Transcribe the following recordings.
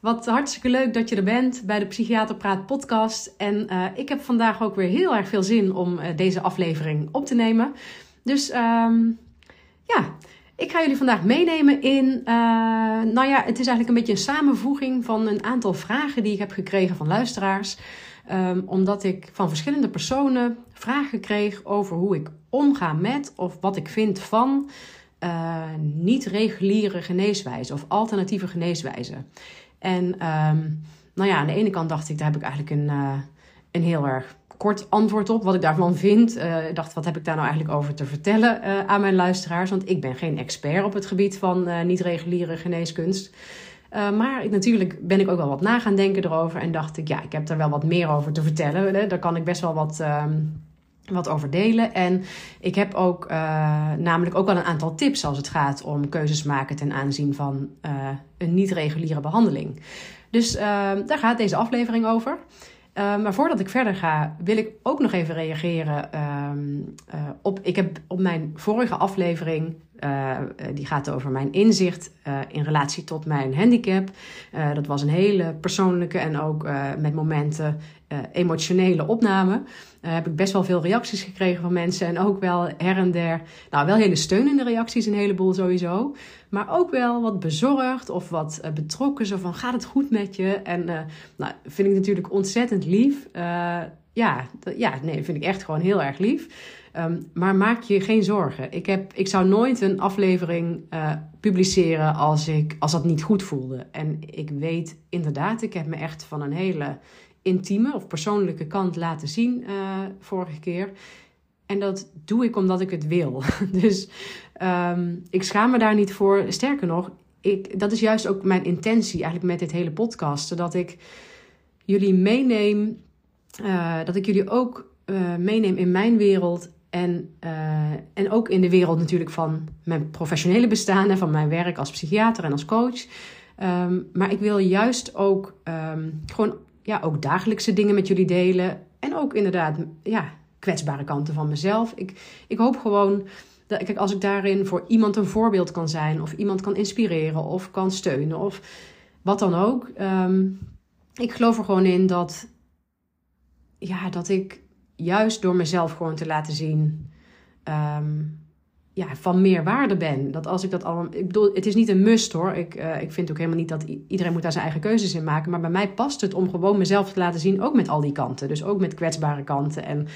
Wat hartstikke leuk dat je er bent bij de Psychiater Praat podcast. En uh, ik heb vandaag ook weer heel erg veel zin om uh, deze aflevering op te nemen. Dus um, ja, ik ga jullie vandaag meenemen in, uh, nou ja, het is eigenlijk een beetje een samenvoeging van een aantal vragen die ik heb gekregen van luisteraars. Um, omdat ik van verschillende personen vragen kreeg over hoe ik omga met of wat ik vind van niet-reguliere geneeswijzen of alternatieve geneeswijzen. En um, nou ja, aan de ene kant dacht ik, daar heb ik eigenlijk een, uh, een heel erg kort antwoord op. Wat ik daarvan vind. Uh, ik dacht, wat heb ik daar nou eigenlijk over te vertellen uh, aan mijn luisteraars? Want ik ben geen expert op het gebied van niet-reguliere geneeskunst. maar natuurlijk ben ik ook wel wat na gaan denken erover. En dacht ik, ja, ik heb daar wel wat meer over te vertellen. Hè? Daar kan ik best wel wat um, wat over delen. En ik heb ook uh, namelijk ook wel een aantal tips als het gaat om keuzes maken ten aanzien van uh, een niet-reguliere behandeling. Dus uh, daar gaat deze aflevering over. maar voordat ik verder ga, wil ik ook nog even reageren op. Ik heb op mijn vorige aflevering uh, die gaat over mijn inzicht uh, in relatie tot mijn handicap. Dat was een hele persoonlijke en ook met momenten emotionele opname. heb ik best wel veel reacties gekregen van mensen en ook wel her en der. Nou, wel hele steunende reacties, een heleboel sowieso. Maar ook wel wat bezorgd of wat betrokken. Zo van: gaat het goed met je? En nou, vind ik natuurlijk ontzettend lief. ja, ja, nee, vind ik echt gewoon heel erg lief. Um, maar maak je geen zorgen. Ik, heb, ik zou nooit een aflevering uh, publiceren als, ik, als dat niet goed voelde. En ik weet inderdaad, ik heb me echt van een hele intieme of persoonlijke kant laten zien uh, vorige keer. En dat doe ik omdat ik het wil. dus um, ik schaam me daar niet voor. Sterker nog, ik, dat is juist ook mijn intentie eigenlijk met dit hele podcast. Zodat ik jullie meeneem, uh, dat ik jullie ook meeneem in mijn wereld en, uh, en ook in de wereld natuurlijk van mijn professionele bestaan en van mijn werk als psychiater en als coach. Um, maar ik wil juist ook um, gewoon ja, ook dagelijkse dingen met jullie delen. En ook inderdaad ja, kwetsbare kanten van mezelf. Ik, ik hoop gewoon dat kijk, als ik daarin voor iemand een voorbeeld kan zijn, of iemand kan inspireren, of kan steunen, of wat dan ook. Um, ik geloof er gewoon in dat, ja, dat ik juist door mezelf gewoon te laten zien um, ja, van meer waarde ben. Dat als ik dat allemaal. Ik bedoel, het is niet een must hoor. Ik, uh, ik vind ook helemaal niet dat iedereen moet daar zijn eigen keuzes in maken. Maar bij mij past het om gewoon mezelf te laten zien, ook met al die kanten. Dus ook met kwetsbare kanten en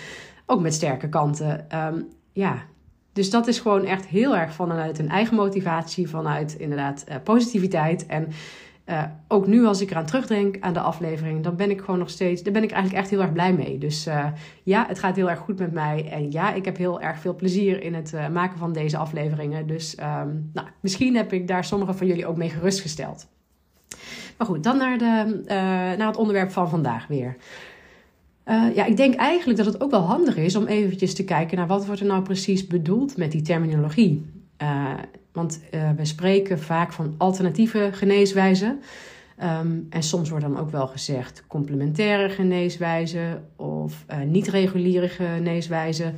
ook met sterke kanten. Um, ja. Dus dat is gewoon echt heel erg vanuit een eigen motivatie, vanuit inderdaad uh, positiviteit. En uh, ook nu als ik eraan terugdenk aan de aflevering, dan ben ik gewoon nog steeds, daar ben ik eigenlijk echt heel erg blij mee. Dus uh, ja, het gaat heel erg goed met mij. En ja, ik heb heel erg veel plezier in het uh, maken van deze afleveringen. Dus um, nou, misschien heb ik daar sommigen van jullie ook mee gerustgesteld. Maar goed, dan naar, de, naar het onderwerp van vandaag weer. ja, ik denk eigenlijk dat het ook wel handig is om eventjes te kijken naar wat wordt er nou precies bedoeld met die terminologie. Want uh, we spreken vaak van alternatieve geneeswijzen. Um, en soms wordt dan ook wel gezegd complementaire geneeswijzen of uh, niet-reguliere geneeswijzen.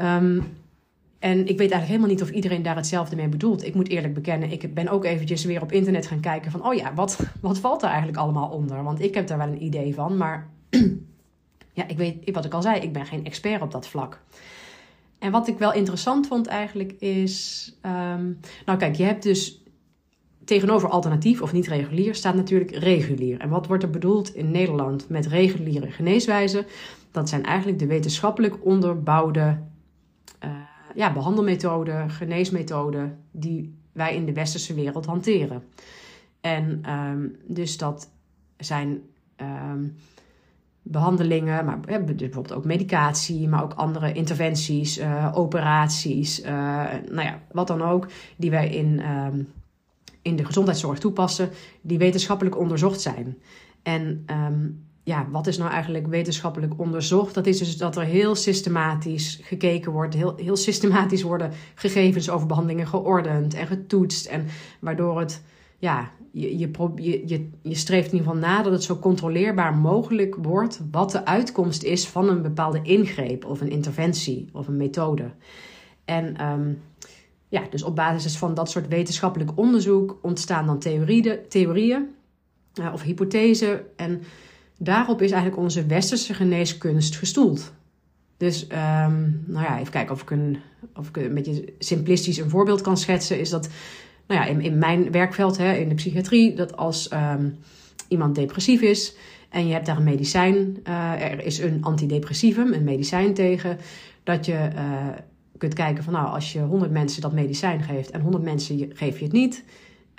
Um, en ik weet eigenlijk helemaal niet of iedereen daar hetzelfde mee bedoelt. Ik moet eerlijk bekennen, ik ben ook eventjes weer op internet gaan kijken van... oh ja, wat, wat valt er eigenlijk allemaal onder? Want ik heb daar wel een idee van, maar ja, ik weet, wat ik al zei, ik ben geen expert op dat vlak. En wat ik wel interessant vond eigenlijk is. Um, nou, kijk, je hebt dus tegenover alternatief of niet regulier staat natuurlijk regulier. En wat wordt er bedoeld in Nederland met reguliere geneeswijzen? Dat zijn eigenlijk de wetenschappelijk onderbouwde uh, ja, behandelmethoden, geneesmethoden die wij in de westerse wereld hanteren. En um, dus dat zijn um, behandelingen, maar dus bijvoorbeeld ook medicatie, maar ook andere interventies, uh, operaties, uh, nou ja, wat dan ook, die wij in, um, in de gezondheidszorg toepassen, die wetenschappelijk onderzocht zijn. En um, ja, wat is nou eigenlijk wetenschappelijk onderzocht? Dat is dus dat er heel systematisch gekeken wordt, heel, heel systematisch worden gegevens over behandelingen geordend en getoetst. En waardoor het, ja, je, je, je, je streeft in ieder geval na dat het zo controleerbaar mogelijk wordt wat de uitkomst is van een bepaalde ingreep of een interventie of een methode. En um, ja, dus op basis van dat soort wetenschappelijk onderzoek ontstaan dan theorieën, theorieën uh, of hypothesen. En daarop is eigenlijk onze westerse geneeskunst gestoeld. Dus um, nou ja, even kijken of ik, een, of ik een beetje simplistisch een voorbeeld kan schetsen. Is dat nou ja, in, in mijn werkveld, hè, in de psychiatrie, dat als um, iemand depressief is en je hebt daar een medicijn, uh, er is een antidepressivum, een medicijn tegen, dat je uh, kunt kijken van nou, als je 100 mensen dat medicijn geeft en 100 mensen geef je het niet.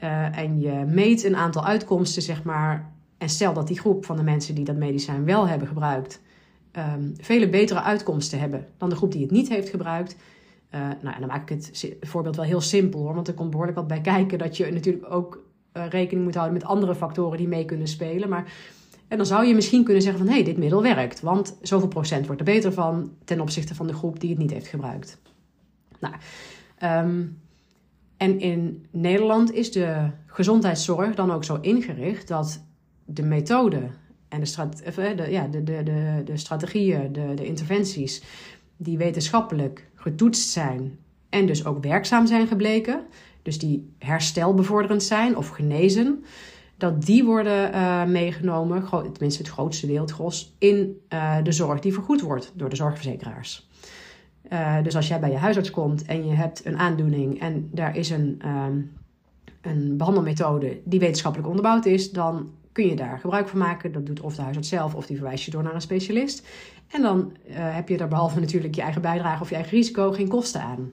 Uh, en je meet een aantal uitkomsten, zeg maar, en stel dat die groep van de mensen die dat medicijn wel hebben gebruikt, um, vele betere uitkomsten hebben dan de groep die het niet heeft gebruikt. Uh, nou, en dan maak ik het voorbeeld wel heel simpel hoor, want er komt behoorlijk wat bij kijken dat je natuurlijk ook uh, rekening moet houden met andere factoren die mee kunnen spelen. Maar en dan zou je misschien kunnen zeggen van hé, hey, dit middel werkt, want zoveel procent wordt er beter van ten opzichte van de groep die het niet heeft gebruikt. Nou, um, en in Nederland is de gezondheidszorg dan ook zo ingericht dat de methode en de, eh, ja, de, de, de, de strategieën, de, de interventies, die wetenschappelijk getoetst zijn en dus ook werkzaam zijn gebleken, dus die herstelbevorderend zijn of genezen, dat die worden uh, meegenomen, tenminste het grootste deel, het gros, in uh, de zorg die vergoed wordt door de zorgverzekeraars. Uh, dus als jij bij je huisarts komt en je hebt een aandoening en daar is een, um, een behandelmethode die wetenschappelijk onderbouwd is, dan kun je daar gebruik van maken. Dat doet of de huisarts zelf of die verwijst je door naar een specialist. En dan uh, heb je daar behalve natuurlijk je eigen bijdrage of je eigen risico geen kosten aan.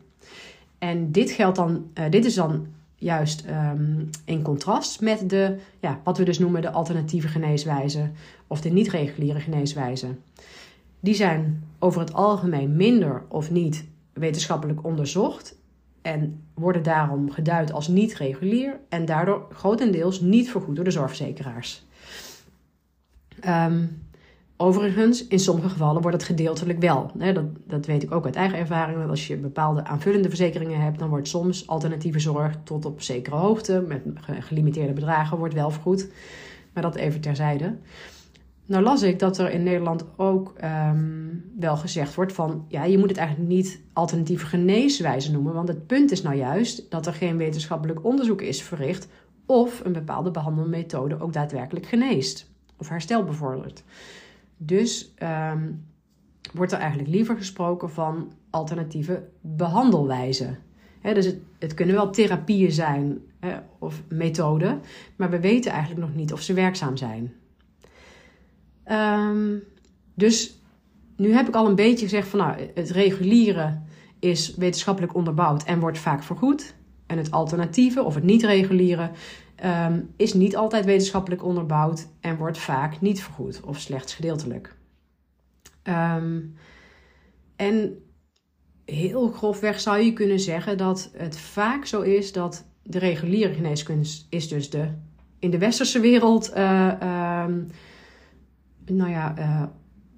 En dit geldt dan, uh, dit is dan juist um, in contrast met de, ja, wat we dus noemen de alternatieve geneeswijzen of de niet-reguliere geneeswijzen. Die zijn over het algemeen minder of niet wetenschappelijk onderzocht en worden daarom geduid als niet regulier en daardoor grotendeels niet vergoed door de zorgverzekeraars. Um, overigens, in sommige gevallen wordt het gedeeltelijk wel. Dat, dat weet ik ook uit eigen ervaring. Als je bepaalde aanvullende verzekeringen hebt, dan wordt soms alternatieve zorg tot op zekere hoogte, met gelimiteerde bedragen, wordt wel vergoed. Maar dat even terzijde. Nou las ik dat er in Nederland ook um, wel gezegd wordt van... ja, je moet het eigenlijk niet alternatieve geneeswijze noemen... want het punt is nou juist dat er geen wetenschappelijk onderzoek is verricht... of een bepaalde behandelmethode ook daadwerkelijk geneest of herstel bevordert. Dus um, wordt er eigenlijk liever gesproken van alternatieve behandelwijzen. Dus het, het, kunnen wel therapieën zijn of methoden... maar we weten eigenlijk nog niet of ze werkzaam zijn... Um, dus nu heb ik al een beetje gezegd van nou, het reguliere is wetenschappelijk onderbouwd en wordt vaak vergoed. En het alternatieve of het niet-reguliere um, is niet altijd wetenschappelijk onderbouwd en wordt vaak niet vergoed of slechts gedeeltelijk. Um, en heel grofweg zou je kunnen zeggen dat het vaak zo is dat de reguliere geneeskunde is dus de in de westerse wereld uh, nou ja, uh,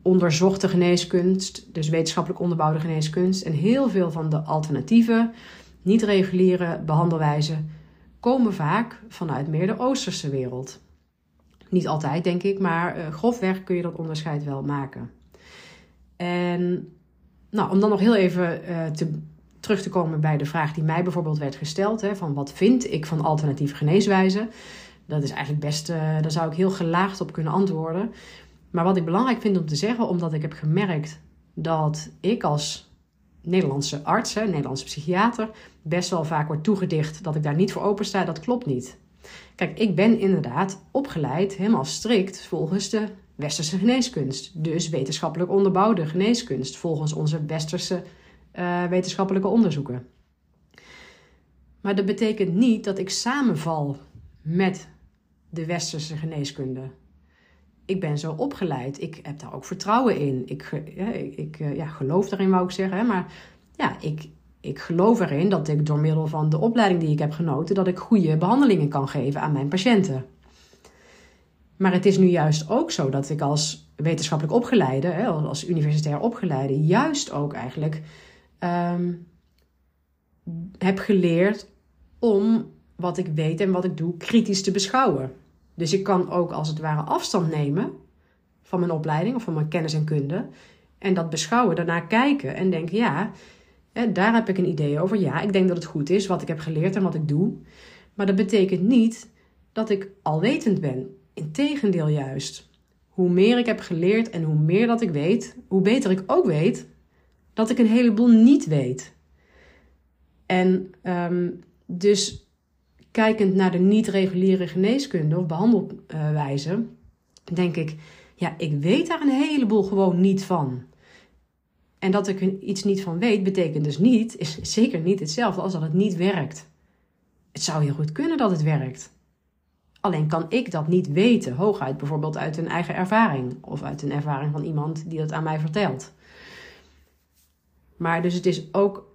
onderzochte geneeskunst, dus wetenschappelijk onderbouwde geneeskunst. En heel veel van de alternatieve, niet-reguliere behandelwijzen komen vaak vanuit meer de Oosterse wereld. Niet altijd, denk ik, maar uh, grofweg kun je dat onderscheid wel maken. En nou, om dan nog heel even te, terug te komen bij de vraag die mij bijvoorbeeld werd gesteld: hè, van wat vind ik van alternatieve geneeswijzen? Dat is eigenlijk best, daar zou ik heel gelaagd op kunnen antwoorden. Maar wat ik belangrijk vind om te zeggen, omdat ik heb gemerkt dat ik als Nederlandse arts, Nederlandse psychiater, best wel vaak wordt toegedicht dat ik daar niet voor open sta, dat klopt niet. Kijk, ik ben inderdaad opgeleid helemaal strikt volgens de westerse geneeskunst. Dus wetenschappelijk onderbouwde geneeskunst volgens onze westerse uh, wetenschappelijke onderzoeken. Maar dat betekent niet dat ik samenval met de westerse geneeskunde. Ik ben zo opgeleid. Ik heb daar ook vertrouwen in. Ik, ik eh, ja, geloof daarin, wou ik zeggen. Maar ja, ik, ik geloof erin dat ik door middel van de opleiding die ik heb genoten, dat ik goede behandelingen kan geven aan mijn patiënten. Maar het is nu juist ook zo dat ik als wetenschappelijk opgeleide, als universitair opgeleide, juist ook eigenlijk um, heb geleerd om wat ik weet en wat ik doe kritisch te beschouwen. Dus ik kan ook als het ware afstand nemen van mijn opleiding of van mijn kennis en kunde. En dat beschouwen, daarna kijken en denken, ja, daar heb ik een idee over. Ja, ik denk dat het goed is wat ik heb geleerd en wat ik doe. Maar dat betekent niet dat ik alwetend ben. Integendeel juist. Hoe meer ik heb geleerd en hoe meer dat ik weet, hoe beter ik ook weet dat ik een heleboel niet weet. En um, dus kijkend naar de niet-reguliere geneeskunde of behandelwijze, denk ik, ja, ik weet daar een heleboel gewoon niet van. En dat ik er iets niet van weet, betekent dus niet, is zeker niet hetzelfde als dat het niet werkt. Het zou heel goed kunnen dat het werkt. Alleen kan ik dat niet weten, hooguit bijvoorbeeld uit een eigen ervaring of uit een ervaring van iemand die dat aan mij vertelt. Maar dus het is ook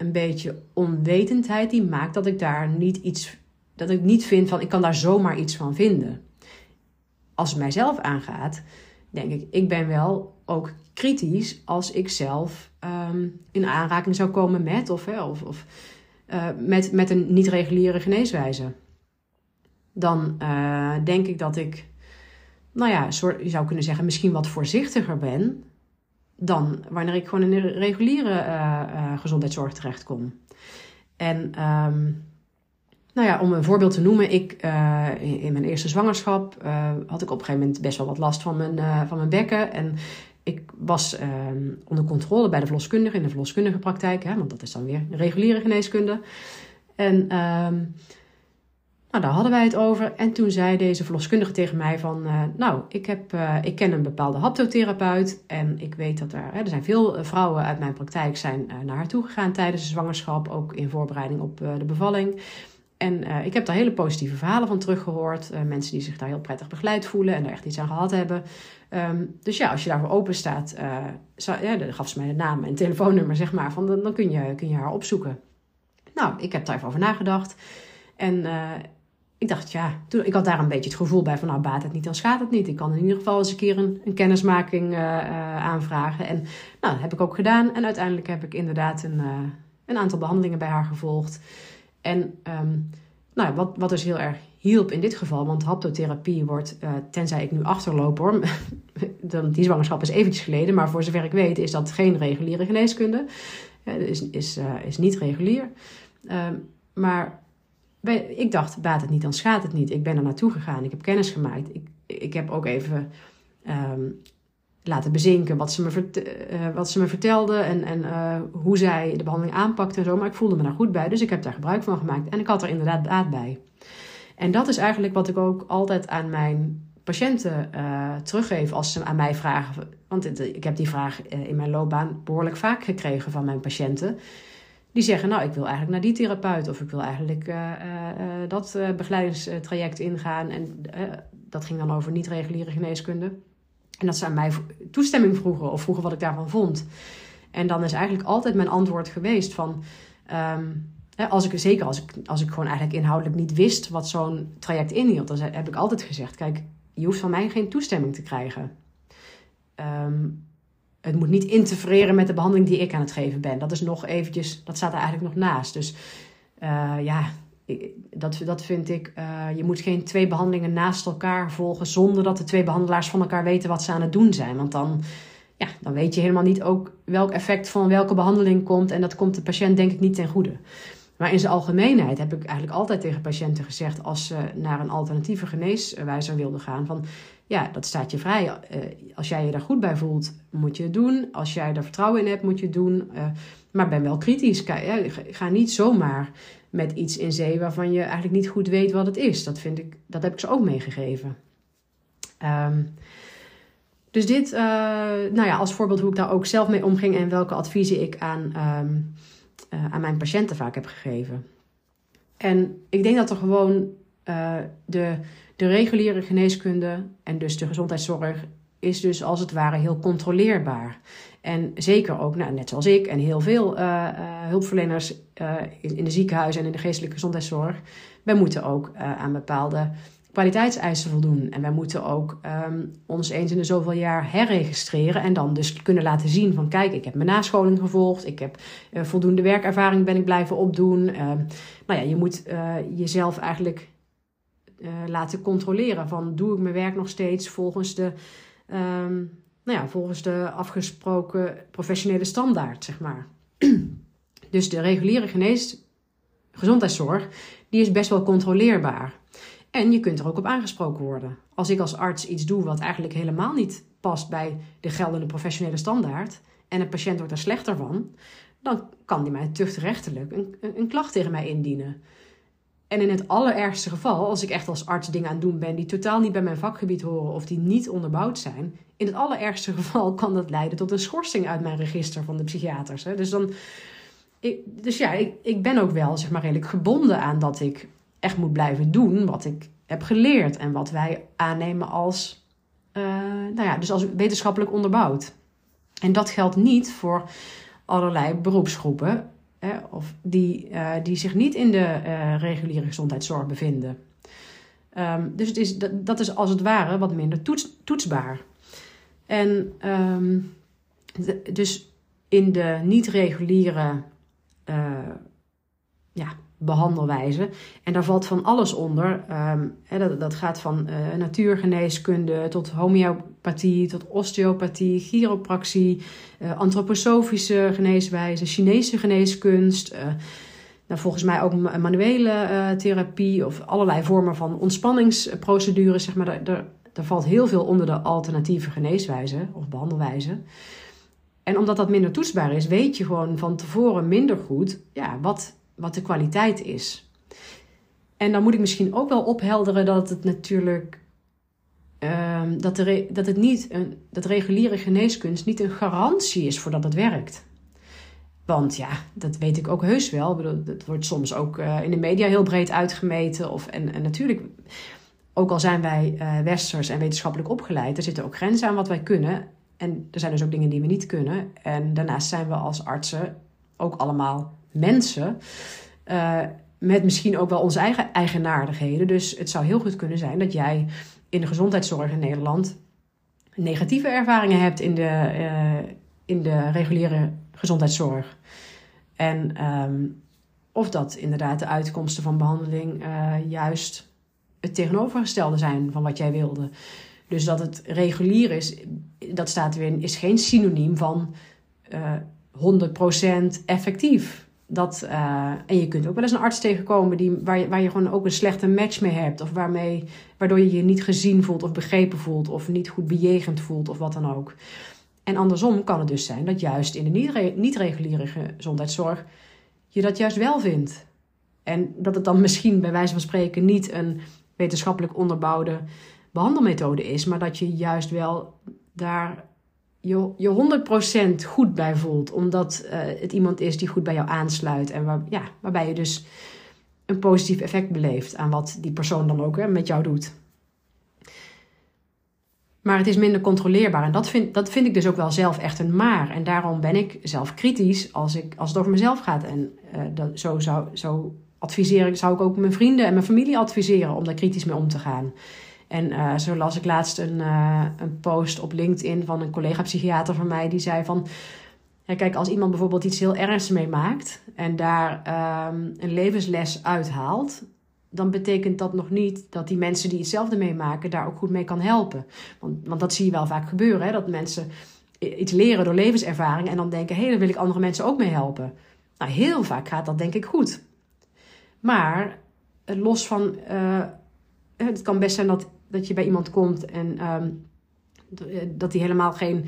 een beetje onwetendheid die maakt dat ik daar niet iets, dat ik niet vind van ik kan daar zomaar iets van vinden. Als het mijzelf aangaat, denk ik, ik ben wel ook kritisch als ik zelf ehm, in aanraking zou komen met of, of, of uh, met, met een niet-reguliere geneeswijze. Dan uh, denk ik dat ik, nou ja, soort, je zou kunnen zeggen, misschien wat voorzichtiger ben dan wanneer ik gewoon in de reguliere uh, gezondheidszorg terechtkom. En um, nou ja, om een voorbeeld te noemen, ik, uh, in, mijn eerste zwangerschap had ik op een gegeven moment best wel wat last van mijn, van mijn bekken. En ik was ehm, onder controle bij de verloskundige in de verloskundige praktijk, hè, want dat is dan weer reguliere geneeskunde. En um, nou, daar hadden wij het over. En toen zei deze verloskundige tegen mij van... Uh, nou, ik, heb, uh, ik ken een bepaalde haptotherapeut. En ik weet dat er... Hè, er zijn veel eh, vrouwen uit mijn praktijk zijn naar haar toe gegaan tijdens de zwangerschap. Ook in voorbereiding op de bevalling. En ik heb daar hele positieve verhalen van teruggehoord. mensen die zich daar heel prettig begeleid voelen en er echt iets aan gehad hebben. Um, dus ja, als je daarvoor open staat... ja, dan gaf ze mij de naam en telefoonnummer, zeg maar. Van, dan, dan kun, je, kun je haar opzoeken. Nou, ik heb daar even over nagedacht. En ik dacht, ja, toen, ik had daar een beetje het gevoel bij van, nou, baat het niet, dan schaadt het niet. Ik kan in ieder geval eens een keer een, kennismaking uh, uh, aanvragen. En nou, dat heb ik ook gedaan. En uiteindelijk heb ik inderdaad een, uh, een aantal behandelingen bij haar gevolgd. En um, nou, wat, wat dus heel erg hielp in dit geval, want haptotherapie wordt, tenzij ik nu achterloop hoor, die zwangerschap is eventjes geleden, maar voor zover ik weet is dat geen reguliere geneeskunde. is, is, is niet regulier. Ehm, maar ik dacht, baat het niet, dan schaadt het niet. Ik ben er naartoe gegaan, ik heb kennis gemaakt. Ik, ik heb ook even um, laten bezinken wat ze me, uh, wat ze me vertelde en, en uh, hoe zij de behandeling aanpakte en zo. Maar ik voelde me daar goed bij, dus ik heb daar gebruik van gemaakt. En ik had er inderdaad baat bij. En dat is eigenlijk wat ik ook altijd aan mijn patiënten uh, teruggeef als ze aan mij vragen. Want ik heb die vraag in mijn loopbaan behoorlijk vaak gekregen van mijn patiënten die zeggen, nou, ik wil eigenlijk naar die therapeut of ik wil eigenlijk uh, uh, dat begeleidingstraject ingaan. En dat ging dan over niet-reguliere geneeskunde. En dat ze aan mij toestemming vroegen of vroegen wat ik daarvan vond. En dan is eigenlijk altijd mijn antwoord geweest van, um, als ik, zeker als ik, als ik gewoon eigenlijk inhoudelijk niet wist wat zo'n traject inhield, dan heb ik altijd gezegd, kijk, je hoeft van mij geen toestemming te krijgen. Um, het moet niet interfereren met de behandeling die ik aan het geven ben. Dat is nog eventjes, dat staat er eigenlijk nog naast. Dus uh, ja, dat, dat vind ik. Uh, je moet geen twee behandelingen naast elkaar volgen zonder dat de twee behandelaars van elkaar weten wat ze aan het doen zijn. Want dan, ja, dan weet je helemaal niet ook welk effect van welke behandeling komt. En dat komt de patiënt denk ik niet ten goede. Maar in zijn algemeenheid heb ik eigenlijk altijd tegen patiënten gezegd, als ze naar een alternatieve geneeswijzer wilden gaan, van ja, dat staat je vrij. Uh, als jij je daar goed bij voelt, moet je het doen. Als jij er vertrouwen in hebt, moet je het doen. Uh, maar ben wel kritisch. Ga niet zomaar met iets in zee waarvan je eigenlijk niet goed weet wat het is. Dat, vind ik, dat heb ik ze ook meegegeven. Um, dus dit, uh, nou ja, als voorbeeld hoe ik daar ook zelf mee omging en welke adviezen ik aan, uh, aan mijn patiënten vaak heb gegeven. En ik denk dat er gewoon de, de reguliere geneeskunde en dus de gezondheidszorg is dus als het ware heel controleerbaar. En zeker ook, nou, net zoals ik en heel veel uh, uh, hulpverleners uh, in, in, de ziekenhuizen en in de geestelijke gezondheidszorg, wij moeten ook aan bepaalde kwaliteitseisen voldoen. En wij moeten ook um, ons eens in de zoveel jaar herregistreren en dan dus kunnen laten zien van kijk, ik heb mijn nascholing gevolgd, ik heb voldoende werkervaring ben ik blijven opdoen. nou ja, je moet jezelf eigenlijk laten controleren van doe ik mijn werk nog steeds volgens de um, nou ja, volgens de afgesproken professionele standaard, zeg maar. dus de reguliere genees gezondheidszorg, die is best wel controleerbaar. En je kunt er ook op aangesproken worden. Als ik als arts iets doe wat eigenlijk helemaal niet past bij de geldende professionele standaard en een patiënt wordt er slechter van, dan kan die mij tuchtrechtelijk een, een klacht tegen mij indienen. En in het allerergste geval, als ik echt als arts dingen aan het doen ben die totaal niet bij mijn vakgebied horen of die niet onderbouwd zijn, in het allerergste geval kan dat leiden tot een schorsing uit mijn register van de psychiaters. Hè. Dus, dan, ik, dus ja, ik, ik ben ook wel zeg maar, redelijk gebonden aan dat ik echt moet blijven doen wat ik heb geleerd en wat wij aannemen als, uh, nou ja, dus als wetenschappelijk onderbouwd. En dat geldt niet voor allerlei beroepsgroepen of die, uh, die zich niet in de uh, reguliere gezondheidszorg bevinden. Um, dus het is, dat, dat, is als het ware wat minder toets, toetsbaar. En de, dus in de niet-reguliere uh, ja, behandelwijze. En daar valt van alles onder. Um, dat, dat gaat van uh, natuurgeneeskunde tot homeopathie, tot osteopathie, chiropractie, uh, antroposofische geneeswijze, Chinese geneeskunst. Uh, nou, volgens mij ook manuele therapie of allerlei vormen van ontspanningsprocedures. Zeg maar, daar, daar valt heel veel onder de alternatieve geneeswijze of behandelwijze. En omdat dat minder toetsbaar is, weet je gewoon van tevoren minder goed ja, wat wat de kwaliteit is. En dan moet ik misschien ook wel ophelderen dat het natuurlijk. Uh, dat, de, dat het niet een, dat reguliere geneeskunst niet een garantie is voordat het werkt. Want ja, dat weet ik ook heus wel. Dat wordt soms ook uh, in de media heel breed uitgemeten. Of, en, en natuurlijk, ook al zijn wij uh, westers en wetenschappelijk opgeleid, er zitten ook grenzen aan wat wij kunnen. En er zijn dus ook dingen die we niet kunnen. En daarnaast zijn we als artsen ook allemaal mensen. Uh, met misschien ook wel onze eigen eigenaardigheden. Dus het zou heel goed kunnen zijn dat jij in de gezondheidszorg in Nederland negatieve ervaringen hebt in de, uh, in de reguliere gezondheidszorg. En um, of dat inderdaad de uitkomsten van behandeling uh, juist het tegenovergestelde zijn van wat jij wilde. Dus dat het regulier is, dat staat weer in, is geen synoniem van uh, 100% effectief. Dat, uh, en je kunt ook wel eens een arts tegenkomen die, waar, je, waar je gewoon ook een slechte match mee hebt. Of waarmee, waardoor je je niet gezien voelt of begrepen voelt. Of niet goed bejegend voelt of wat dan ook. En andersom kan het dus zijn dat juist in de niet-reguliere gezondheidszorg je dat juist wel vindt. En dat het dan misschien bij wijze van spreken niet een wetenschappelijk onderbouwde behandelmethode is. Maar dat je juist wel daar je, je 100% goed bij voelt. Omdat uh, het iemand is die goed bij jou aansluit. En waar, ja, waarbij je dus een positief effect beleeft aan wat die persoon dan ook hè, met jou doet. Maar het is minder controleerbaar. En dat vind, dat vind ik dus ook wel zelf echt een maar. En daarom ben ik zelf kritisch als, ik, als het over mezelf gaat. En uh, dat, zo, zou, zo adviseer ik, zou ik ook mijn vrienden en mijn familie adviseren om daar kritisch mee om te gaan. En uh, zo las ik laatst een, uh, een post op LinkedIn van een collega-psychiater van mij. Die zei van, kijk, als iemand bijvoorbeeld iets heel ernstigs meemaakt en daar um, een levensles uithaalt, dan betekent dat nog niet dat die mensen die hetzelfde meemaken daar ook goed mee kan helpen. Want, want dat zie je wel vaak gebeuren, hè? dat mensen iets leren door levenservaring en dan denken, hé, hey, daar wil ik andere mensen ook mee helpen. Nou, heel vaak gaat dat denk ik goed. Maar los van, het kan best zijn dat, dat je bij iemand komt en ehm, dat hij helemaal geen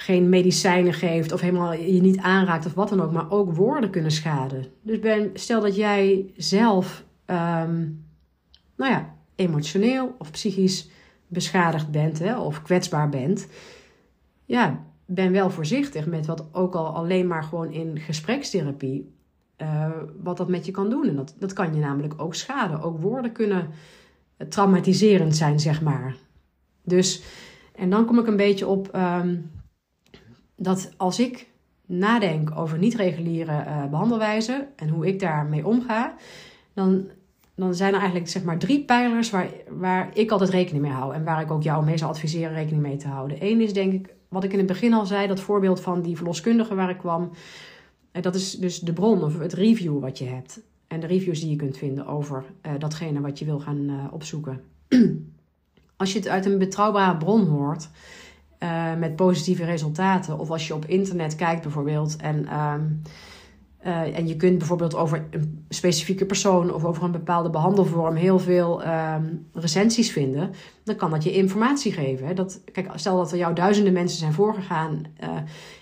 geen medicijnen geeft of helemaal je niet aanraakt of wat dan ook, maar ook woorden kunnen schaden. Dus ben, stel dat jij zelf, ehm, nou ja, emotioneel of psychisch beschadigd bent hè, of kwetsbaar bent, ja, ben wel voorzichtig met wat ook al alleen maar gewoon in gesprekstherapie, uh, wat dat met je kan doen. En dat, dat kan je namelijk ook schaden. Ook woorden kunnen traumatiserend zijn, zeg maar. Dus, en dan kom ik een beetje op. Ehm, dat als ik nadenk over niet-reguliere uh, behandelwijzen en hoe ik daarmee omga, dan, dan zijn er eigenlijk zeg maar drie pijlers waar, waar ik altijd rekening mee hou en waar ik ook jou mee zou adviseren rekening mee te houden. Eén is denk ik, wat ik in het begin al zei, dat voorbeeld van die verloskundige waar ik kwam. En dat is dus de bron of het review wat je hebt. En de reviews die je kunt vinden over uh, datgene wat je wil gaan uh, opzoeken. Als je het uit een betrouwbare bron hoort, uh, met positieve resultaten. Of als je op internet kijkt bijvoorbeeld en, uh, en je kunt bijvoorbeeld over een specifieke persoon of over een bepaalde behandelvorm heel veel um, recensies vinden, dan kan dat je informatie geven. Hè? Dat, kijk, stel dat er jou duizenden mensen zijn voorgegaan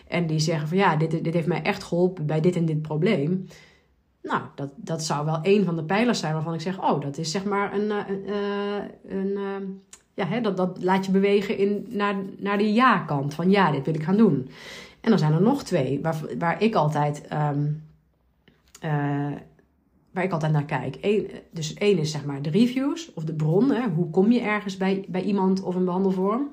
en die zeggen van ja, dit, dit heeft mij echt geholpen bij dit en dit probleem. Nou, dat, dat zou wel een van de pijlers zijn waarvan ik zeg: Oh, dat is zeg maar een, een, een, een ja, hè, dat, dat laat je bewegen in, naar, naar de ja-kant. Van ja, dit wil ik gaan doen. En dan zijn er nog twee waar, waar ik altijd. Uh, waar ik altijd naar kijk. Eén, dus één is zeg maar de reviews of de bron. Hoe kom je ergens bij, bij iemand of een behandelvorm?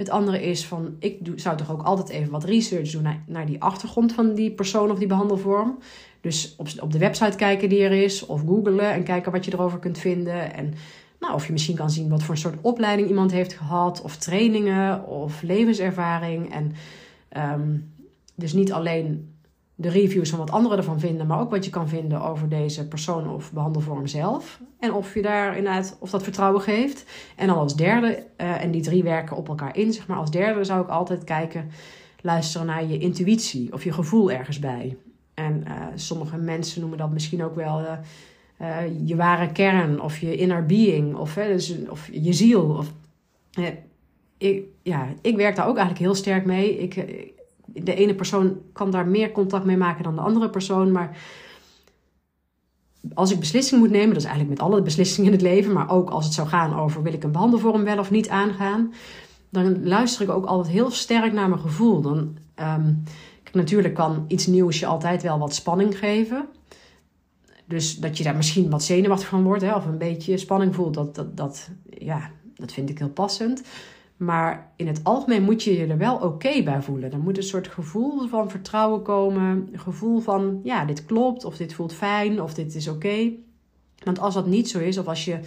Het andere is van, ik zou toch ook altijd even wat research doen naar, die achtergrond van die persoon of die behandelvorm. Dus op, op de website kijken die er is, of googlen en kijken wat je erover kunt vinden. En nou, of je misschien kan zien wat voor een soort opleiding iemand heeft gehad, of trainingen of levenservaring. En um, dus niet alleen de reviews van wat anderen ervan vinden, maar ook wat je kan vinden over deze persoon of behandelvorm zelf. En of je daar inderdaad, of dat vertrouwen geeft. En dan als derde, uh, en die drie werken op elkaar in, zeg maar. Als derde zou ik altijd kijken, luisteren naar je intuïtie of je gevoel ergens bij. En uh, sommige mensen noemen dat misschien ook wel. Uh, je ware kern of je inner being of, dus, of je ziel. Of, ik, ja, ik werk daar ook eigenlijk heel sterk mee. Ik, eh, de ene persoon kan daar meer contact mee maken dan de andere persoon. Maar als ik beslissingen moet nemen, dat is eigenlijk met alle beslissingen in het leven, maar ook als het zou gaan over wil ik een behandelvorm wel of niet aangaan, dan luister ik ook altijd heel sterk naar mijn gevoel. Dan, um, natuurlijk kan iets nieuws je altijd wel wat spanning geven. Dus dat je daar misschien wat zenuwachtig van wordt, hè, of een beetje spanning voelt, dat, dat, dat, ja, dat vind ik heel passend. Maar in het algemeen moet je je er wel oké bij voelen. Er moet een soort gevoel van vertrouwen komen. Een gevoel van, ja, dit klopt, of dit voelt fijn, of dit is oké. Want als dat niet zo is, of als je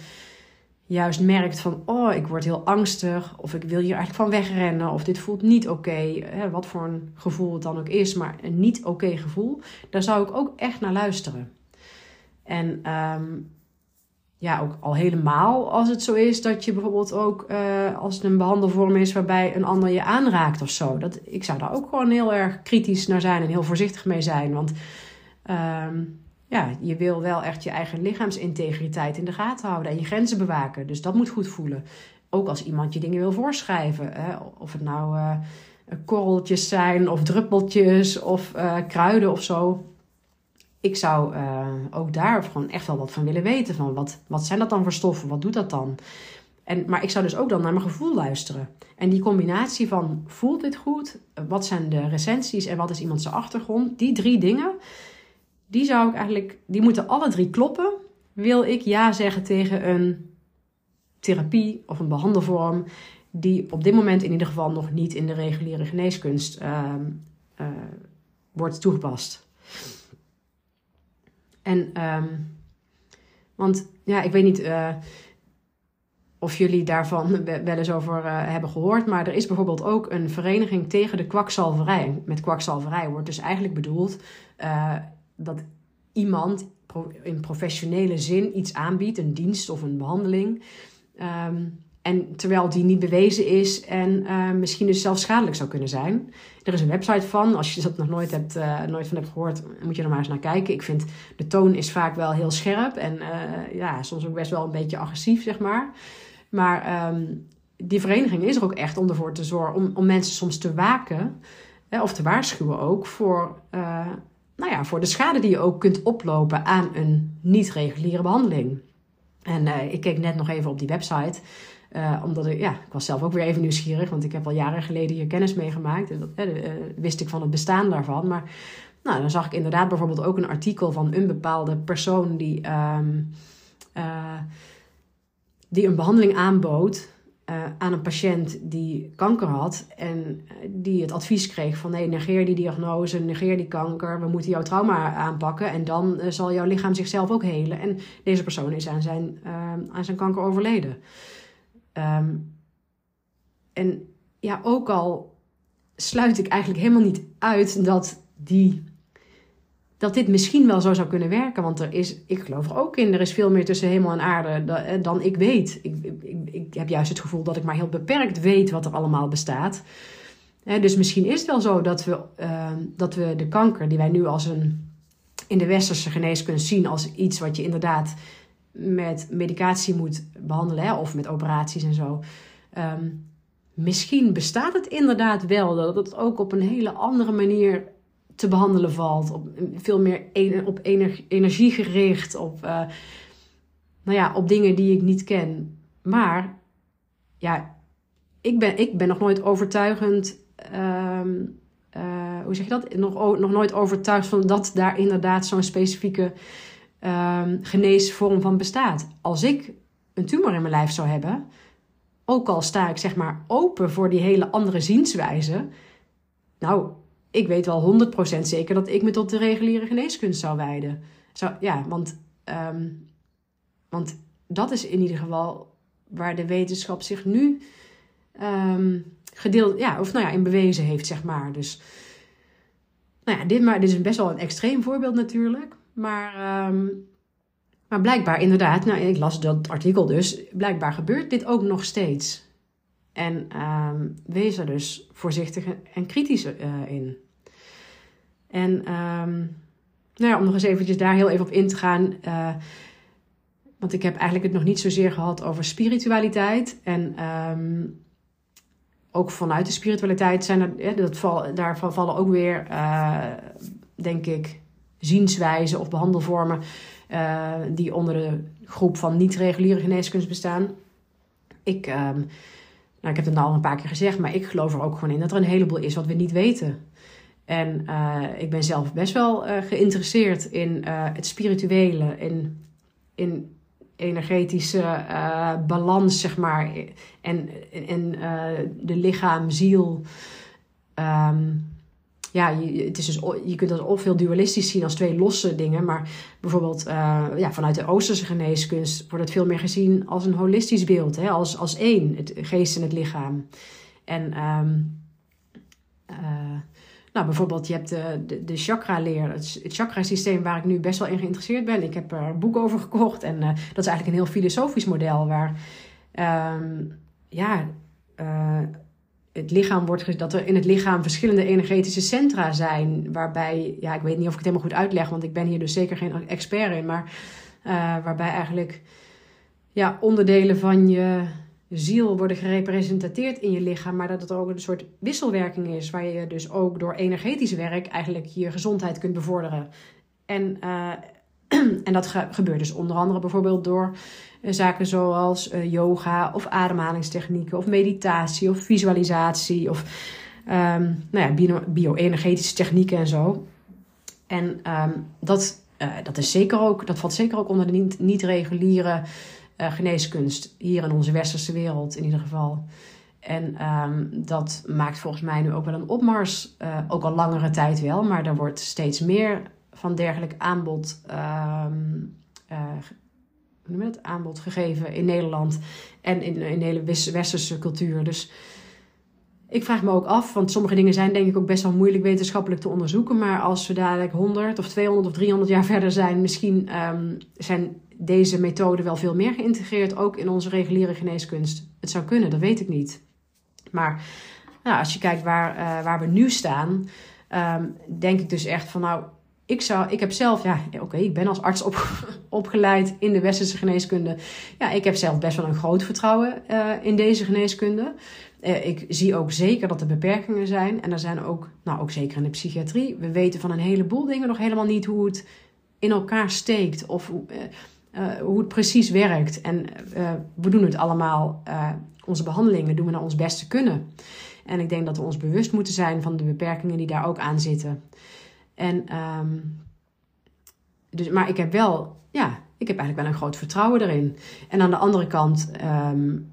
juist merkt van, oh, ik word heel angstig, of ik wil hier eigenlijk van wegrennen, of dit voelt niet oké, wat voor een gevoel het dan ook is, maar een niet oké gevoel, daar zou ik ook echt naar luisteren. En um, ja, ook al helemaal als het zo is dat je bijvoorbeeld ook uh, als het een behandelvorm is waarbij een ander je aanraakt of zo. Dat, ik zou daar ook gewoon heel erg kritisch naar zijn en heel voorzichtig mee zijn. Want um, ja, je wil wel echt je eigen lichaamsintegriteit in de gaten houden en je grenzen bewaken. Dus dat moet goed voelen. Ook als iemand je dingen wil voorschrijven. Hè? Of het nou uh, korreltjes zijn of druppeltjes of uh, kruiden of zo ik zou uh, ook daar gewoon echt wel wat van willen weten. Van wat, wat zijn dat dan voor stoffen? Wat doet dat dan? En, maar ik zou dus ook dan naar mijn gevoel luisteren. En die combinatie van voelt dit goed? Wat zijn de recensies en wat is iemands achtergrond? Die drie dingen, die zou ik eigenlijk, die moeten alle drie kloppen. Wil ik ja zeggen tegen een therapie of een behandelvorm die op dit moment in ieder geval nog niet in de reguliere geneeskunst uh, uh, wordt toegepast. En, um, want ja, ik weet niet uh, of jullie daarvan wel eens over uh, hebben gehoord, maar er is bijvoorbeeld ook een vereniging tegen de kwakzalverij. Met kwakzalverij wordt dus eigenlijk bedoeld uh, dat iemand in professionele zin iets aanbiedt, een dienst of een behandeling, um, en terwijl die niet bewezen is en uh, misschien dus zelfs schadelijk zou kunnen zijn. Er is een website van. Als je dat nog nooit, hebt, uh, nooit van hebt gehoord, moet je er maar eens naar kijken. Ik vind de toon is vaak wel heel scherp en uh, ja, soms ook best wel een beetje agressief, zeg maar. Maar um, die vereniging is er ook echt om ervoor te zorgen, om, om mensen soms te waken of te waarschuwen ook voor, nou ja, voor de schade die je ook kunt oplopen aan een niet-reguliere behandeling. En ik keek net nog even op die website. Uh, omdat ik, ja, ik was zelf ook weer even nieuwsgierig, want ik heb al jaren geleden hier kennis meegemaakt. En dat uh, wist ik van het bestaan daarvan. Maar nou, dan zag ik inderdaad bijvoorbeeld ook een artikel van een bepaalde persoon die, uh, die een behandeling aanbood aan een patiënt die kanker had. En die het advies kreeg van nee, negeer die diagnose, negeer die kanker. We moeten jouw trauma aanpakken en dan zal jouw lichaam zichzelf ook helen. En deze persoon is aan zijn, aan zijn kanker overleden. Um, en ja, ook al sluit ik eigenlijk helemaal niet uit dat, die, dat dit misschien wel zo zou kunnen werken. Want er is, ik geloof er ook in, er is veel meer tussen hemel en aarde eh, dan ik weet. Ik, ik, ik heb juist het gevoel dat ik maar heel beperkt weet wat er allemaal bestaat. dus misschien is het wel zo dat we, uh, dat we de kanker die wij nu als een in de westerse geneeskunde zien als iets wat je inderdaad met medicatie moet behandelen, hè, of met operaties en zo. Ehm, misschien bestaat het inderdaad wel dat het ook op een hele andere manier te behandelen valt. Op, veel meer op energie gericht, op, uh, nou ja, op dingen die ik niet ken. Maar ja, ik ben, ik ben nog nooit overtuigend. Um, uh, hoe zeg je dat? Nog, nog nooit overtuigd van dat daar inderdaad zo'n specifieke um, geneesvorm van bestaat. Als ik een tumor in mijn lijf zou hebben, ook al sta ik zeg maar open voor die hele andere zienswijze, nou, ik weet wel 100% zeker dat ik me tot de reguliere geneeskunst zou wijden. Zou, ja, want, um, want dat is in ieder geval waar de wetenschap zich nu um, gedeeld, ja, of nou ja, in bewezen heeft, zeg maar. Dus, nou ja, dit, maar, dit is best wel een extreem voorbeeld natuurlijk. Maar, um, maar blijkbaar inderdaad, nou, ik las dat artikel dus, blijkbaar gebeurt dit ook nog steeds. En um, wees er dus voorzichtig en kritisch uh, in. En um, nou ja, om nog eens eventjes daar heel even op in te gaan. Uh, want ik heb eigenlijk het nog niet zozeer gehad over spiritualiteit. En ook vanuit de spiritualiteit zijn er, dat daarvan vallen ook weer, uh, denk ik, zienswijzen of behandelvormen uh, die onder de groep van niet-reguliere geneeskunst bestaan. Ik, um, nou, ik heb het al een paar keer gezegd, maar ik geloof er ook gewoon in dat er een heleboel is wat we niet weten. En uh, ik ben zelf best wel uh, geïnteresseerd in het spirituele, in, in energetische balans, zeg maar, en, en de lichaam, ziel. Um, ja, je, het is dus, je kunt dat of veel dualistisch zien als twee losse dingen. Maar bijvoorbeeld uh, ja, vanuit de Oosterse geneeskunst wordt het veel meer gezien als een holistisch beeld. Hè? Als, als één, het geest en het lichaam. En um, uh, nou, bijvoorbeeld, je hebt de, de, chakra-leer, het, chakra-systeem waar ik nu best wel in geïnteresseerd ben. Ik heb er een boek over gekocht en uh, dat is eigenlijk een heel filosofisch model waar, um, ja, het lichaam wordt, dat er in het lichaam verschillende energetische centra zijn. Waarbij, ja, ik weet niet of ik het helemaal goed uitleg, want ik ben hier dus zeker geen expert in. Maar uh, waarbij eigenlijk ja, onderdelen van je ziel worden gerepresenteerd in je lichaam. Maar dat het ook een soort wisselwerking is. Waar je dus ook door energetisch werk eigenlijk je gezondheid kunt bevorderen. En, uh, en dat gebeurt dus onder andere bijvoorbeeld door eh, zaken zoals uh, yoga of ademhalingstechnieken of meditatie of visualisatie of um, nou ja, bio-energetische technieken en zo. En um, dat, uh, dat, is zeker ook, dat valt zeker ook onder de niet-reguliere geneeskunst hier in onze westerse wereld in ieder geval. En um, dat maakt volgens mij nu ook wel een opmars, ook al langere tijd wel, maar er wordt steeds meer van dergelijk aanbod het, aanbod gegeven in Nederland en in, in de hele westerse cultuur. Dus ik vraag me ook af, want sommige dingen zijn denk ik ook best wel moeilijk wetenschappelijk te onderzoeken. Maar als we dadelijk 100 of 200 of 300 jaar verder zijn, misschien um, zijn, deze methode wel veel meer geïntegreerd, ook in onze reguliere geneeskunst. Het zou kunnen, dat weet ik niet. Maar nou, als je kijkt waar, uh, waar we nu staan, um, denk ik dus echt van nou, ik, zou, ik heb zelf, ja, oké, ik ben als arts op, opgeleid in de westerse geneeskunde. Ja, ik heb zelf best wel een groot vertrouwen uh, in deze geneeskunde. Uh, ik zie ook zeker dat er beperkingen zijn. En er zijn ook, nou ook zeker in de psychiatrie. We weten van een heleboel dingen nog helemaal niet hoe het in elkaar steekt of hoe het precies werkt. En we doen het allemaal, onze behandelingen doen we naar ons beste kunnen. En ik denk dat we ons bewust moeten zijn van de beperkingen die daar ook aan zitten. En, um, dus, maar ik heb wel, ja, ik heb eigenlijk wel een groot vertrouwen erin. En aan de andere kant um,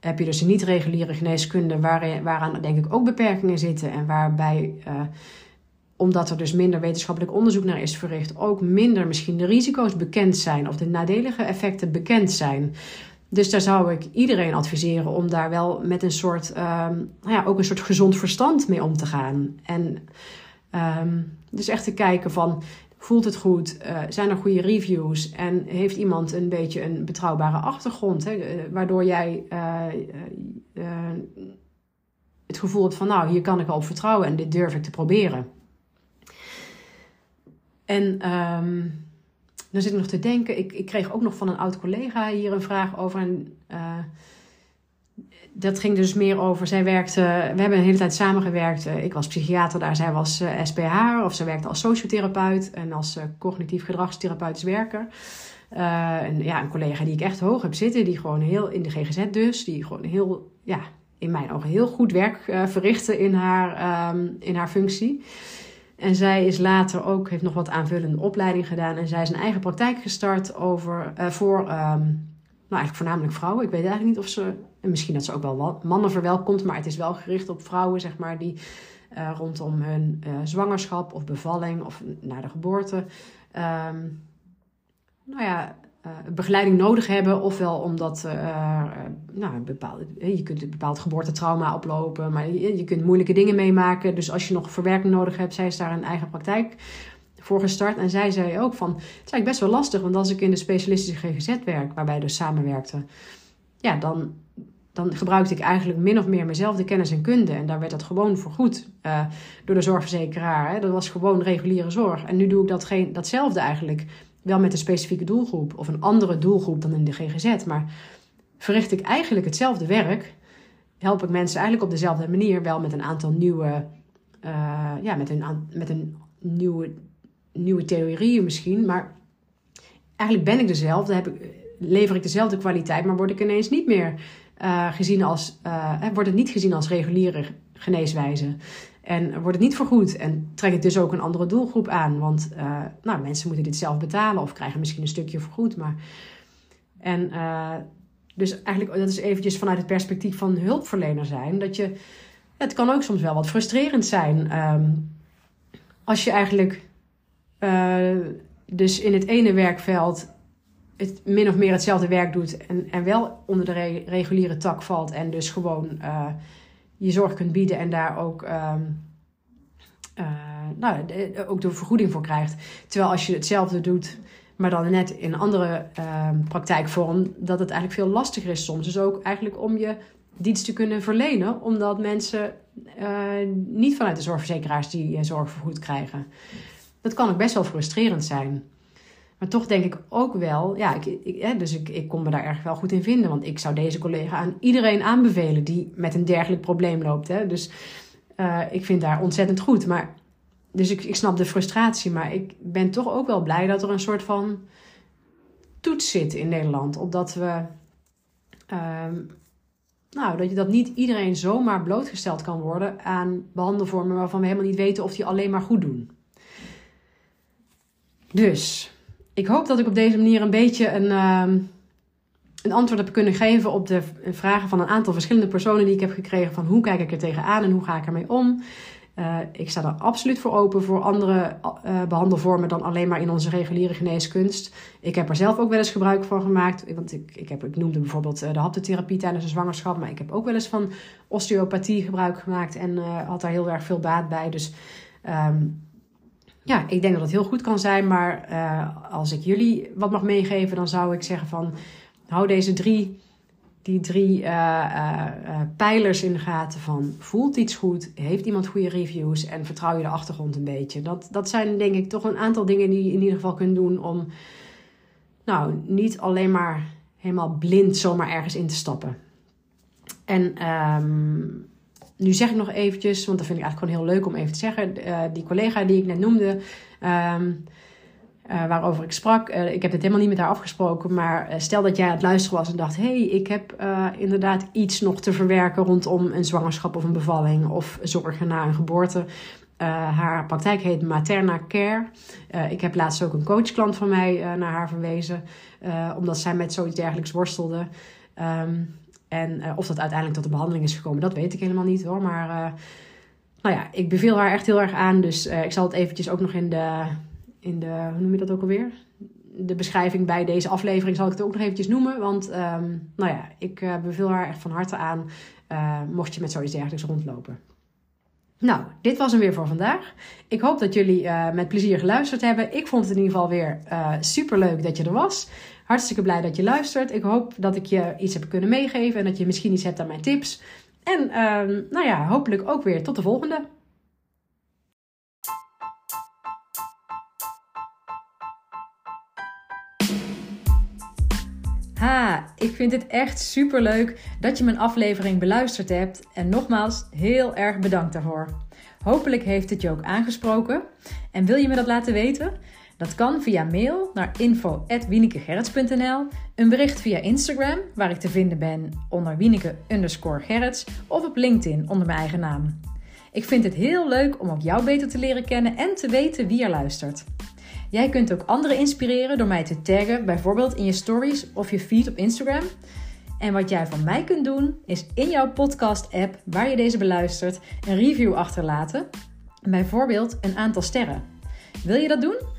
heb je dus een niet-reguliere geneeskunde, waar, waaraan denk ik ook beperkingen zitten. En waarbij, uh, omdat er dus minder wetenschappelijk onderzoek naar is verricht, ook minder misschien de risico's bekend zijn of de nadelige effecten bekend zijn. Dus daar zou ik iedereen adviseren om daar wel met een soort, um, nou ja, ook een soort gezond verstand mee om te gaan. En um, dus echt te kijken van, voelt het goed? Uh, zijn er goede reviews? En heeft iemand een beetje een betrouwbare achtergrond? Hè, eh, waardoor jij uh, het gevoel hebt van, nou, hier kan ik wel op vertrouwen en dit durf ik te proberen. En um, dan zit ik nog te denken, ik, ik kreeg ook nog van een oud collega hier een vraag over. Dat ging dus meer over, zij werkte, we hebben een hele tijd samengewerkt. Uh, ik was psychiater daar, zij was uh, SPH of ze werkte als sociotherapeut en als cognitief gedragstherapeutisch werker. en ja, een collega die ik echt hoog heb zitten, die gewoon heel in de GGZ dus, die gewoon heel, ja, in mijn ogen heel goed werk verrichtte in haar, um, in haar functie. En zij is later ook, heeft nog wat aanvullende opleiding gedaan. En zij is een eigen praktijk gestart over, uh, voor, um, nou eigenlijk voornamelijk vrouwen. Ik weet eigenlijk niet of ze, en misschien dat ze ook wel mannen verwelkomt, maar het is wel gericht op vrouwen, zeg maar, die uh, rondom hun uh, zwangerschap of bevalling of na de geboorte, um, nou ja, uh, begeleiding nodig hebben. Ofwel omdat nou, bepaalde, je kunt een bepaald geboortetrauma oplopen, maar je, je, kunt moeilijke dingen meemaken. Dus als je nog verwerking nodig hebt, zij is daar een eigen praktijk voor gestart. En zij zei ook van, het is eigenlijk best wel lastig, want als ik in de specialistische GGZ werk, waarbij dus samenwerkte, ja, dan, dan gebruikte ik eigenlijk min of meer mezelf de kennis en kunde. En daar werd dat gewoon vergoed uh, door de zorgverzekeraar. Hè. Dat was gewoon reguliere zorg. En nu doe ik dat geen, datzelfde eigenlijk wel met een specifieke doelgroep of een andere doelgroep dan in de GGZ. Maar verricht ik eigenlijk hetzelfde werk, help ik mensen eigenlijk op dezelfde manier, wel met een aantal nieuwe, uh, ja, met een, met een nieuwe, nieuwe theorieën misschien. Maar eigenlijk ben ik dezelfde, heb ik, lever ik dezelfde kwaliteit, maar word ik ineens niet meer uh, gezien als, uh, wordt het niet gezien als reguliere geneeswijze. En wordt het niet vergoed en trek ik dus ook een andere doelgroep aan. Want nou, mensen moeten dit zelf betalen of krijgen misschien een stukje vergoed. Maar... En dus eigenlijk, dat is eventjes vanuit het perspectief van hulpverlener zijn. Dat je, het kan ook soms wel wat frustrerend zijn. Um, als je eigenlijk dus in het ene werkveld het min of meer hetzelfde werk doet. En, en wel onder de re reguliere tak valt. En dus gewoon je zorg kunt bieden en daar ook, um, uh, nou, de, ook de vergoeding voor krijgt. Terwijl als je hetzelfde doet, maar dan net in een andere uh, praktijkvorm, dat het eigenlijk veel lastiger is soms. Dus ook eigenlijk om je dienst te kunnen verlenen, omdat mensen uh, niet vanuit de zorgverzekeraars die zorg vergoed krijgen. Dat kan ook best wel frustrerend zijn. Maar toch denk ik ook wel, ja, ik, ik, hè, dus ik, ik kon me daar erg wel goed in vinden. Want ik zou deze collega aan iedereen aanbevelen die met een dergelijk probleem loopt. Hè. Dus uh, ik vind daar ontzettend goed. Maar, dus ik, ik snap de frustratie, maar ik ben toch ook wel blij dat er een soort van toets zit in Nederland. Opdat we, uh, nou, dat, je, dat niet iedereen zomaar blootgesteld kan worden aan behandelvormen waarvan we helemaal niet weten of die alleen maar goed doen. Dus ik hoop dat ik op deze manier een beetje een, uh, een antwoord heb kunnen geven op de vragen van een aantal verschillende personen die ik heb gekregen. Van hoe kijk ik er tegenaan en hoe ga ik ermee om? Uh, ik sta er absoluut voor open voor andere uh, behandelvormen dan alleen maar in onze reguliere geneeskunst. Ik heb er zelf ook wel eens gebruik van gemaakt. Want ik, ik, heb, ik noemde bijvoorbeeld uh, de haptotherapie tijdens een zwangerschap. Maar ik heb ook wel eens van osteopathie gebruik gemaakt en had daar heel erg veel baat bij. Dus um, ja, ik denk dat het heel goed kan zijn. Maar uh, als ik jullie wat mag meegeven, dan zou ik zeggen van hou deze drie, die drie uh, uh, pijlers in de gaten van voelt iets goed, heeft iemand goede reviews en vertrouw je de achtergrond een beetje. Dat, dat zijn denk ik toch een aantal dingen die je in ieder geval kunt doen om nou niet alleen maar helemaal blind zomaar ergens in te stappen. En um, nu zeg ik nog eventjes, want dat vind ik eigenlijk gewoon heel leuk om even te zeggen. Uh, die collega die ik net noemde, um, uh, waarover ik sprak. Uh, ik heb het helemaal niet met haar afgesproken. Maar stel dat jij aan het luisteren was en dacht: hé, hey, ik heb inderdaad iets nog te verwerken rondom een zwangerschap of een bevalling of zorgen na een geboorte. haar praktijk heet Materna Care. ik heb laatst ook een coachklant van mij naar haar verwezen, omdat zij met zoiets dergelijks worstelde. Um, en uh, of dat uiteindelijk tot de behandeling is gekomen, dat weet ik helemaal niet hoor. Maar uh, nou ja, ik beveel haar echt heel erg aan. Dus uh, ik zal het eventjes ook nog in de, in de, hoe noem je dat ook alweer? De beschrijving bij deze aflevering zal ik het ook nog eventjes noemen. Want um, nou ja, ik beveel haar echt van harte aan, mocht je met zoiets dergelijks rondlopen. Nou, dit was hem weer voor vandaag. Ik hoop dat jullie met plezier geluisterd hebben. Ik vond het in ieder geval weer uh, super leuk dat je er was. Hartstikke blij dat je luistert. Ik hoop dat ik je iets heb kunnen meegeven en dat je misschien iets hebt aan mijn tips. En uh, nou ja, hopelijk ook weer tot de volgende. Ha, ik vind het echt super leuk dat je mijn aflevering beluisterd hebt. En nogmaals, heel erg bedankt daarvoor. Hopelijk heeft het je ook aangesproken. En wil je me dat laten weten? Dat kan via mail naar info.wienekegerrits.nl, een bericht via Instagram, waar ik te vinden ben onder Wieneke underscore Gerrits, of op LinkedIn onder mijn eigen naam. Ik vind het heel leuk om ook jou beter te leren kennen en te weten wie er luistert. Jij kunt ook anderen inspireren door mij te taggen, bijvoorbeeld in je stories of je feed op Instagram. En wat jij van mij kunt doen, is in jouw podcast-app waar je deze beluistert, een review achterlaten. Bijvoorbeeld een aantal sterren. Wil je dat doen?